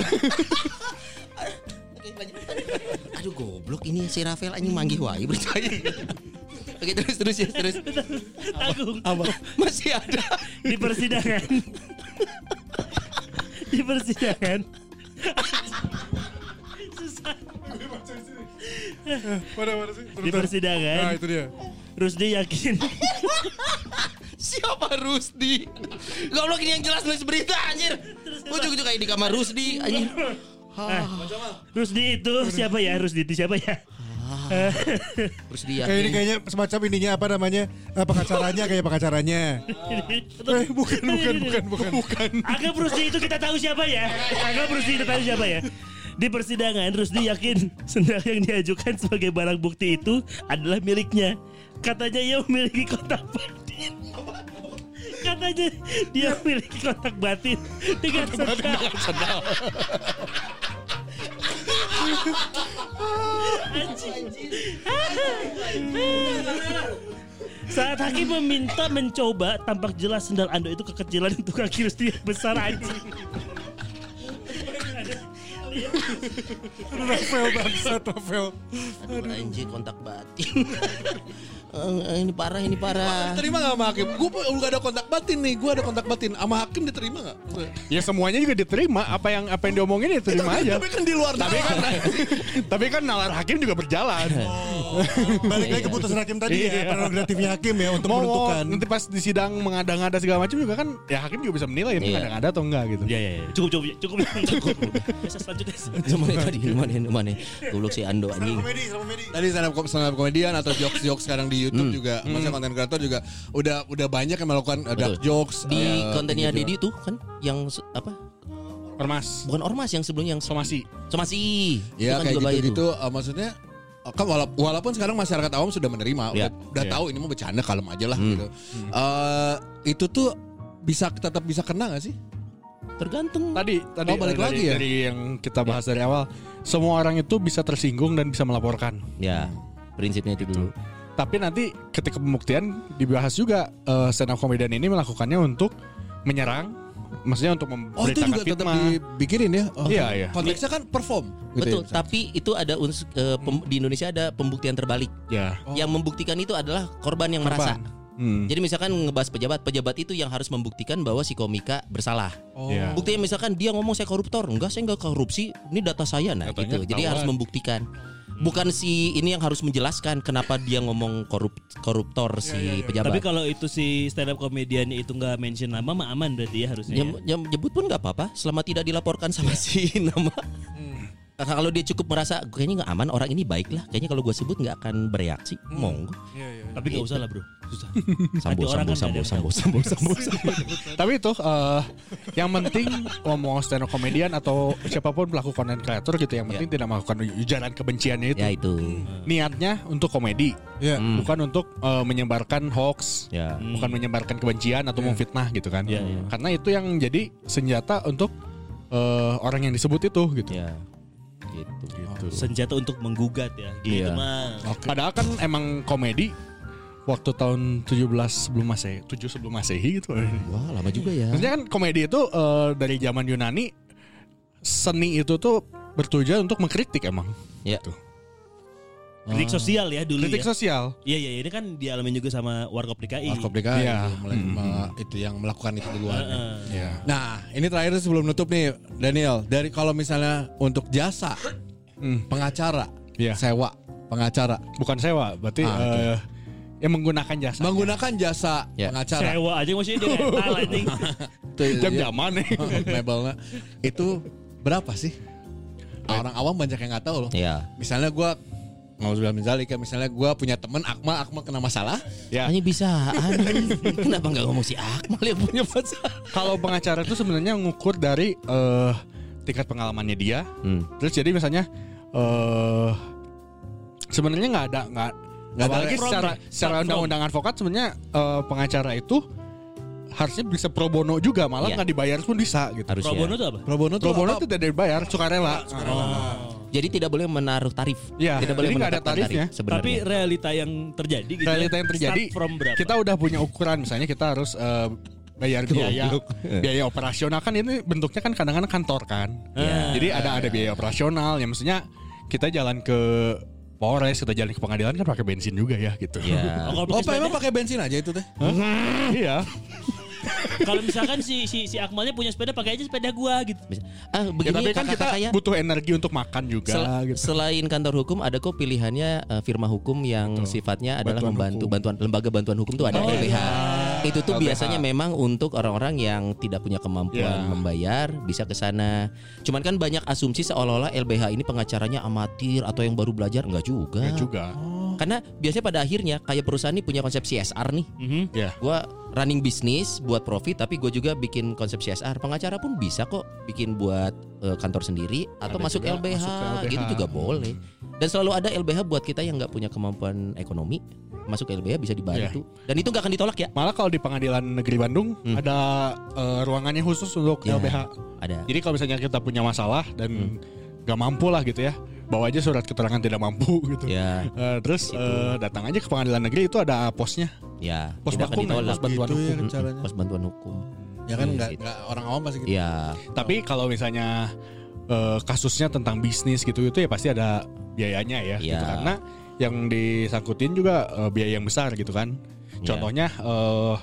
Aduh goblok ini si Rafael anjing manggih wae beritanya. Oke terus terus ya terus. Agung. Masih ada. Di persidangan. Di persidangan. (laughs) Susah. Mana mana sih? Di persidangan. Nah itu dia. Rusdi yakin (laughs) Siapa Rusdi? Goblok ini yang jelas nulis berita anjir. Gua juga kayak di kamar Rusdi anjing. Rusdi itu siapa ya? Rusdi itu siapa ya? Rusdi Kayak ini kayaknya semacam ininya apa namanya? Eh, pengacaranya kayak pengacaranya. Eh, bukan bukan bukan bukan. Bukan. Anggap Rusdi itu kita tahu siapa ya? Anggap Rusdi itu tahu siapa ya? Di persidangan Rusdi yakin (laughs) sendal yang diajukan sebagai barang bukti itu adalah miliknya. Katanya ia memiliki kotak batin. (laughs) Katanya dia memiliki kotak batin dengan sendal. (laughs) Anjing. Saat hakim meminta mencoba, tampak jelas sendal Ando itu kekecilan untuk kaki Rusdi yang besar anjing. Rafael bangsat Rafael. Anjing kontak batin. (laughs) eh, ini parah ini parah. Diterima gak sama hakim? Gue udah ada kontak batin nih, gue ada kontak batin sama hakim diterima gak? Ya semuanya juga diterima. Apa yang apa yang diomongin ya terima aja. Tapi kan di luar Tapi kan (laughs) tapi kan nalar hakim juga berjalan. Balik lagi keputusan hakim tadi ya, prerogatifnya hakim ya untuk Mau menentukan. nanti pas di sidang mengada-ngada segala macam juga kan ya hakim juga bisa menilai ini Iya. ngada-ngada atau enggak gitu. Ya ya. Cukup cukup cukup. cukup. Bisa selanjutnya. Mana tadi mana mana. Goblok si Ando anjing. Tadi stand up, komedian atau jokes-jokes sekarang di YouTube juga, maksudnya konten kreator juga udah udah banyak yang melakukan uh, dark Betul. jokes Di eh, kontennya gitu. Dedi tuh kan yang apa? Ormas, Bukan ormas yang sebelumnya yang somasi. somasi. Ya Itu kan kayak juga bahaya gitu-gitu uh, maksudnya uh, kan wala- walaupun sekarang masyarakat awam sudah menerima, Ya. udah, udah Ya. tahu ini mau bercanda kalem aja lah gitu. Eh, itu tuh bisa tetap bisa kena gak sih? Tergantung. Tadi tadi Oh, balik eh, dari, lagi ya? dari yang kita bahas dari awal, semua orang itu bisa tersinggung dan bisa melaporkan. Ya, prinsipnya itu dulu. Tapi nanti ketika pembuktian dibahas juga eh, stand up comedian ini melakukannya untuk menyerang, maksudnya untuk Oh itu juga tetap fitnah. dibikinin ya? Oh, Iya, iya. Konteksnya kan perform. Gitu Betul, ya, tapi itu ada uns eh, pem- di Indonesia ada pembuktian terbalik. Ya. Yang membuktikan itu adalah korban yang merasa. Korban. Hmm. Jadi misalkan ngebahas pejabat, pejabat itu yang harus membuktikan bahwa si komika bersalah. Oh. Ya. Buktinya misalkan dia ngomong saya koruptor, enggak saya enggak korupsi, ini data saya nah Datanya gitu. Jadi harus membuktikan. Bukan si ini yang harus menjelaskan kenapa dia ngomong korup koruptor si pejabat. Tapi kalau itu si stand up komediannya itu nggak mention nama mah aman berarti ya harusnya. Jam, jam jebut pun nggak apa-apa selama tidak dilaporkan sama si (laughs) nama. Kalau dia cukup merasa kayaknya nggak aman orang ini baik lah, kayaknya kalau gue sebut nggak akan bereaksi, monggo. Tapi nggak usah lah bro, susah. Sambo, sambo, sambo, sambo, sambo, sambo, sambo. Tapi itu eh, yang penting ngomong stand up comedian atau siapa pun pelaku konten kreator gitu yang penting tidak melakukan ujaran kebenciannya itu. Ya itu, Niatnya untuk komedi, Ya. Hmm. bukan untuk eh, menyebarkan hoax, ya. bukan menyebarkan kebencian atau memfitnah gitu kan. Iya, iya. Karena itu yang jadi senjata untuk eh, orang yang disebut itu gitu. ya, gitu. Gitu. Senjata untuk menggugat ya. Gitu Iya. mah. Padahal kan emang komedi waktu tahun 17 sebelum Masehi, 7 sebelum Masehi gitu. Wah lama juga ya. Maksudnya kan komedi itu eh, dari zaman Yunani seni itu tuh bertujuan untuk mengkritik emang. Ya. Gitu. Kritik sosial ya dulu Kritik ya. sosial. Iya iya ini kan dialami juga sama warkop DKI. Warkop DKI Iya. itu, mulai- me- itu yang melakukan itu duluan. Heeh. Ya. Nah, ini terakhir sebelum nutup nih, Daniel. Dari kalau misalnya untuk jasa Hmm. pengacara, Iya. sewa pengacara, Bukan sewa, berarti Ah, oke. eh, yang menggunakan jasa. menggunakan jasa Ya. pengacara, Sewa aja maksudnya dia rental (laughs) anjing. Itu, Jam ya, jaman nih. (laughs) mebelnya itu berapa sih? Orang awam banyak yang nggak tahu loh. Ya. Misalnya gua mau bilang misalnya kayak misalnya gua punya temen Akmal, Akmal kena masalah, Ya. Hanya bisa anjing. (laughs) Kenapa nggak ngomong si Akmal yang punya masalah? Kalau pengacara itu sebenarnya ngukur dari eh, tingkat pengalamannya dia. Hmm. Terus jadi misalnya eh sebenarnya nggak ada nggak Nggak ada apalagi from secara deh. secara undang-undang advokat sebenarnya eh, pengacara itu harusnya bisa pro bono juga malah Iya. nggak dibayar pun bisa gitu. Harus Pro ya. bono itu apa? pro bono tuh Pro bono apa? itu tidak dibayar, sukarela. Jadi tidak boleh menaruh tarif. Iya, tidak boleh nggak ada tarifnya. tarif sebenarnya. Tapi realita yang terjadi gitu. Realita ya. yang terjadi Start from berapa? kita udah punya ukuran misalnya kita harus eh, bayar biaya biaya operasional kan ini bentuknya kan kadang-kadang kantor kan. Iya. Jadi ada ada biaya operasional yang maksudnya kita jalan ke Polres, kita jalan ke pengadilan kan pakai bensin juga ya gitu. ya. Oh, kalau Oh, emang pakai bensin aja itu teh? iya. (laughs) kalau misalkan si si si Akmalnya punya sepeda pakai aja sepeda gua gitu. Ah, Ya, begini tapi kan kita ya. butuh energi untuk makan juga Sel- gitu. Selain kantor hukum ada kok pilihannya eh, firma hukum yang sifatnya adalah Bantuan membantu hukum. bantuan lembaga bantuan hukum tuh ada Oh, LBH. iya. Itu tuh LBH. biasanya memang untuk orang-orang yang tidak punya kemampuan Ya. membayar bisa ke sana. Cuman kan banyak asumsi seolah-olah LBH ini pengacaranya amatir atau yang baru belajar enggak juga. Ya juga. Karena biasanya pada akhirnya kayak perusahaan ini punya konsep CSR nih. Mhm. Ya. Gua running bisnis buat profit tapi gue juga bikin konsep CSR. Pengacara pun bisa kok bikin buat eh, kantor sendiri atau Ada masuk LBH, masuk LBH. gitu juga boleh. Dan selalu ada LBH buat kita yang nggak punya kemampuan ekonomi masuk LBH bisa dibantu. Dan itu nggak akan ditolak ya. Malah kalau di Pengadilan Negeri Bandung Hmm. ada eh, ruangannya khusus untuk Ya. LBH. Ada. Jadi kalau misalnya kita punya masalah Hmm. Nggak mampu lah gitu ya, bawa aja surat keterangan tidak mampu (laughs) gitu. Ya, Eh, terus eh, datang aja ke pengadilan negeri itu ada posnya, ya. pos bakum, ditolak. pos bantuan Gitu ya hukum. caranya. Pos bantuan hukum. Ya kan Iya, nggak gitu. nggak orang awam pasti gitu. Ya, Tapi kalau misalnya eh, kasusnya tentang bisnis gitu itu ya pasti ada biayanya ya, gitu. Iya. karena yang disangkutin juga eh, biaya yang besar gitu kan. Contohnya eh,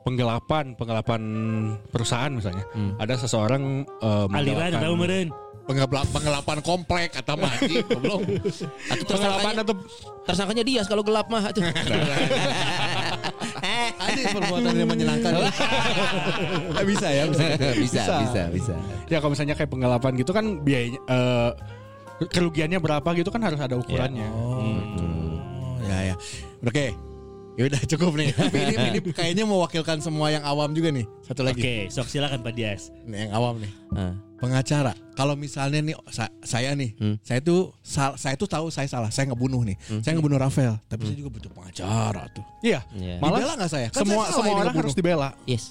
penggelapan penggelapan perusahaan misalnya. Ada seseorang eh, Aliran tahu meren. Pengelap- penggelapan komplek kata Maji belum Atau tersangkanya, atau tersangkanya dia kalau gelap mah (laughs) ada. Perbuatan yang menyenangkan. (laughs) Bisa ya (laughs) bisa. Bisa, bisa, bisa. ya kalau misalnya kayak penggelapan gitu kan biayanya eh, kerugiannya berapa gitu kan harus ada ukurannya. Oh ya ya. Oke. Ya udah cukup nih. Tapi (laughs) ini, ini kayaknya mewakilkan semua yang awam juga nih. Satu lagi. Oke, sok silakan Pak Dias. Nih yang awam nih. Ah. Pengacara. Kalau misalnya nih sa- saya nih, Hmm. saya tuh sal- saya tuh tahu saya salah. Saya ngebunuh nih. Saya ngebunuh Rafael, tapi saya juga butuh pengacara tuh. Iya. Iya. Malah Dibela nggak saya? Kan semua saya semua orang ngebunuh. harus dibela. Yes.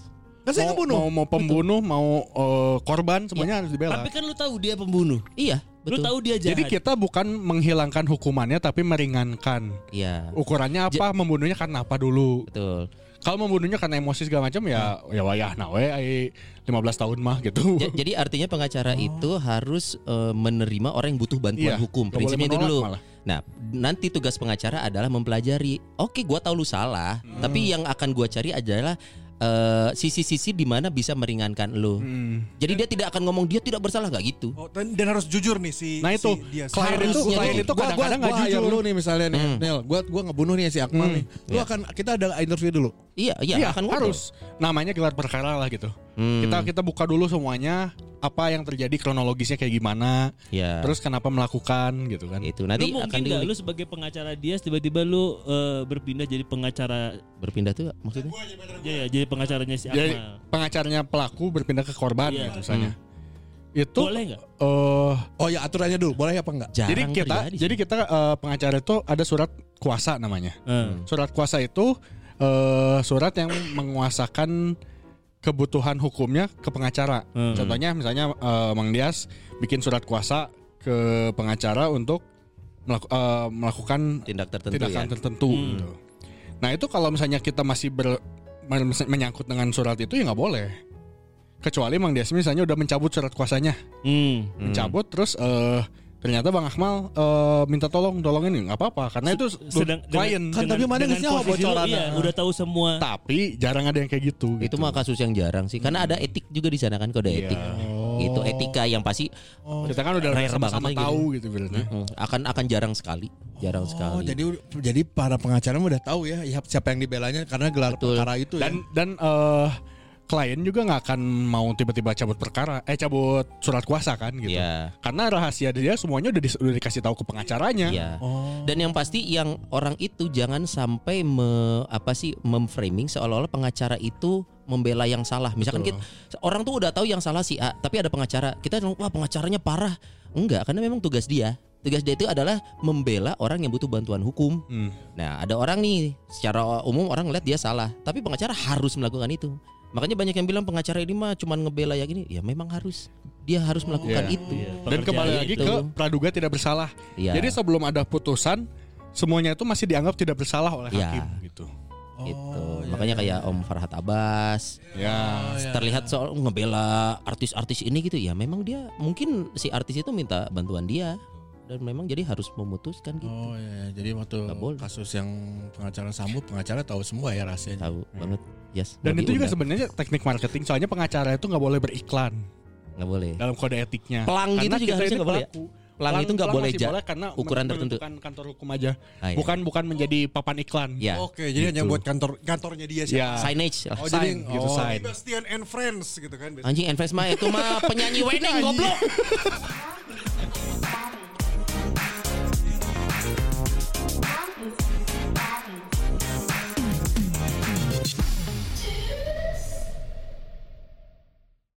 Kan saya mau, ngebunuh. mau mau pembunuh, mau eh, korban semuanya harus dibela. Tapi kan lu tahu dia pembunuh. Iya, Lu betul. tahu dia jahat. Jadi kita bukan menghilangkan hukumannya tapi meringankan. Iya, Ukurannya apa? Membunuhnya karena apa dulu? betul. Kalau membunuhnya karena emosi segala macam ya ya wayah nah we ai 15 tahun mah gitu. Ja- jadi artinya pengacara itu harus eh, menerima orang yang butuh bantuan Iya, hukum. Prinsipnya itu dulu. malah. Nah, nanti tugas pengacara adalah mempelajari. Oke, gua tahu lu salah, Hmm. tapi yang akan gua cari adalah eh, sisi-sisi di mana bisa meringankan lu. Hmm. Jadi dia tidak akan ngomong dia tidak bersalah gak gitu. Oh, dan, dan harus jujur nih si Nah itu si dia. klien itu klien itu Gua- kadang-kadang hire jujur. lu nih misalnya nih, Hmm. Nel, gua gua ngebunuh nih si Akmal nih. Lu akan kita ada interview dulu. Iya, iya, Iya, akan ngobrol. harus. Namanya gelar perkara lah gitu. Hmm, Kita kita buka dulu semuanya apa yang terjadi kronologisnya kayak gimana, ya. terus kenapa melakukan gitu kan. itu Lu nanti mungkin akan diulik. lu sebagai pengacara Dias tiba-tiba lu eh, berpindah jadi pengacara berpindah tuh maksudnya? ya, ya jadi pengacaranya si Jadi Akmal. pengacaranya pelaku berpindah ke korban Iya. gitu misalnya. Itu Boleh nggak? eh Oh ya aturannya dulu, boleh apa enggak? Jarang jadi kita terjadi jadi kita eh, pengacara itu ada surat kuasa namanya. Eh. Surat kuasa itu eh surat yang menguasakan kebutuhan hukumnya ke pengacara. Hmm. Contohnya misalnya eh, Mang Dias bikin surat kuasa ke pengacara untuk melaku- eh, melakukan tindak tertentu tindakan ya. tertentu. Hmm. gitu. Nah itu kalau misalnya kita masih ber, men- menyangkut dengan surat itu ya nggak boleh. Kecuali Mang Dias misalnya udah mencabut surat kuasanya, Hmm. mencabut terus eh ternyata Bang Akmal eh, minta tolong tolongin ini nggak apa-apa karena itu Sedang klien. Kan tapi mana dengan nggak siapa bocoran? Iya, udah tahu semua. Tapi jarang ada yang kayak gitu. Itu gitu. mah kasus yang jarang sih, karena ada etik juga di sana kan kode Iya. etik. Itu etika yang pasti kita kan udah Rare sama-sama tahu gitu berarti. mm, akan akan jarang sekali, jarang Oh, sekali. jadi jadi para pengacara udah tahu ya ya, siapa yang dibelanya karena gelar Betul. perkara itu Dan ya. dan eh, klien juga nggak akan mau tiba-tiba cabut perkara, eh cabut surat kuasa kan gitu. Iya. Karena rahasia dia semuanya udah, di- udah dikasih tahu ke pengacaranya. Iya. Oh. Dan yang pasti yang orang itu jangan sampai me, apa sih memframing seolah-olah pengacara itu membela yang salah. Misalkan kita, orang tuh udah tahu yang salah si A, tapi ada pengacara. Kita bilang, wah pengacaranya parah. Enggak, karena memang tugas dia. Tugas dia itu adalah membela orang yang butuh bantuan hukum. Hmm. Nah, ada orang nih secara umum orang ngeliat dia salah, tapi pengacara harus melakukan itu. Makanya banyak yang bilang pengacara ini mah cuman ngebela yang ini. Ya memang harus. Dia harus melakukan Iya. itu. Dan kembali lagi itu. ke praduga tidak bersalah. Iya. Jadi sebelum ada putusan, semuanya itu masih dianggap tidak bersalah oleh Iya. hakim gitu. gitu. Makanya kayak Om Farhat Abbas Ya. terlihat soal ngebela artis-artis ini gitu ya. Memang dia mungkin si artis itu minta bantuan dia dan memang jadi harus memutuskan gitu. Oh ya, jadi waktu kasus yang pengacara Sambo, pengacara tahu semua ya rahasianya. Tahu banget. Yes. Dan itu juga sebenarnya teknik marketing. Soalnya pengacara itu nggak boleh beriklan nggak boleh. dalam kode etiknya. Pelang gitu Karena juga harusnya nggak boleh ya? pelaku. Pelang itu nggak boleh ja- boleh karena ukuran men- tertentu. menentukan kantor hukum aja. Ah, iya. Bukan bukan menjadi papan iklan. Ya. Oke, jadi hanya Gitu. buat kantor kantornya dia sih. Ya. Signage lah. Oh, jadi Sign, gitu oh, sign. Bastian and Friends gitu kan. Anjing Enfes mah itu mah (laughs) penyanyi wedding goblok. (laughs)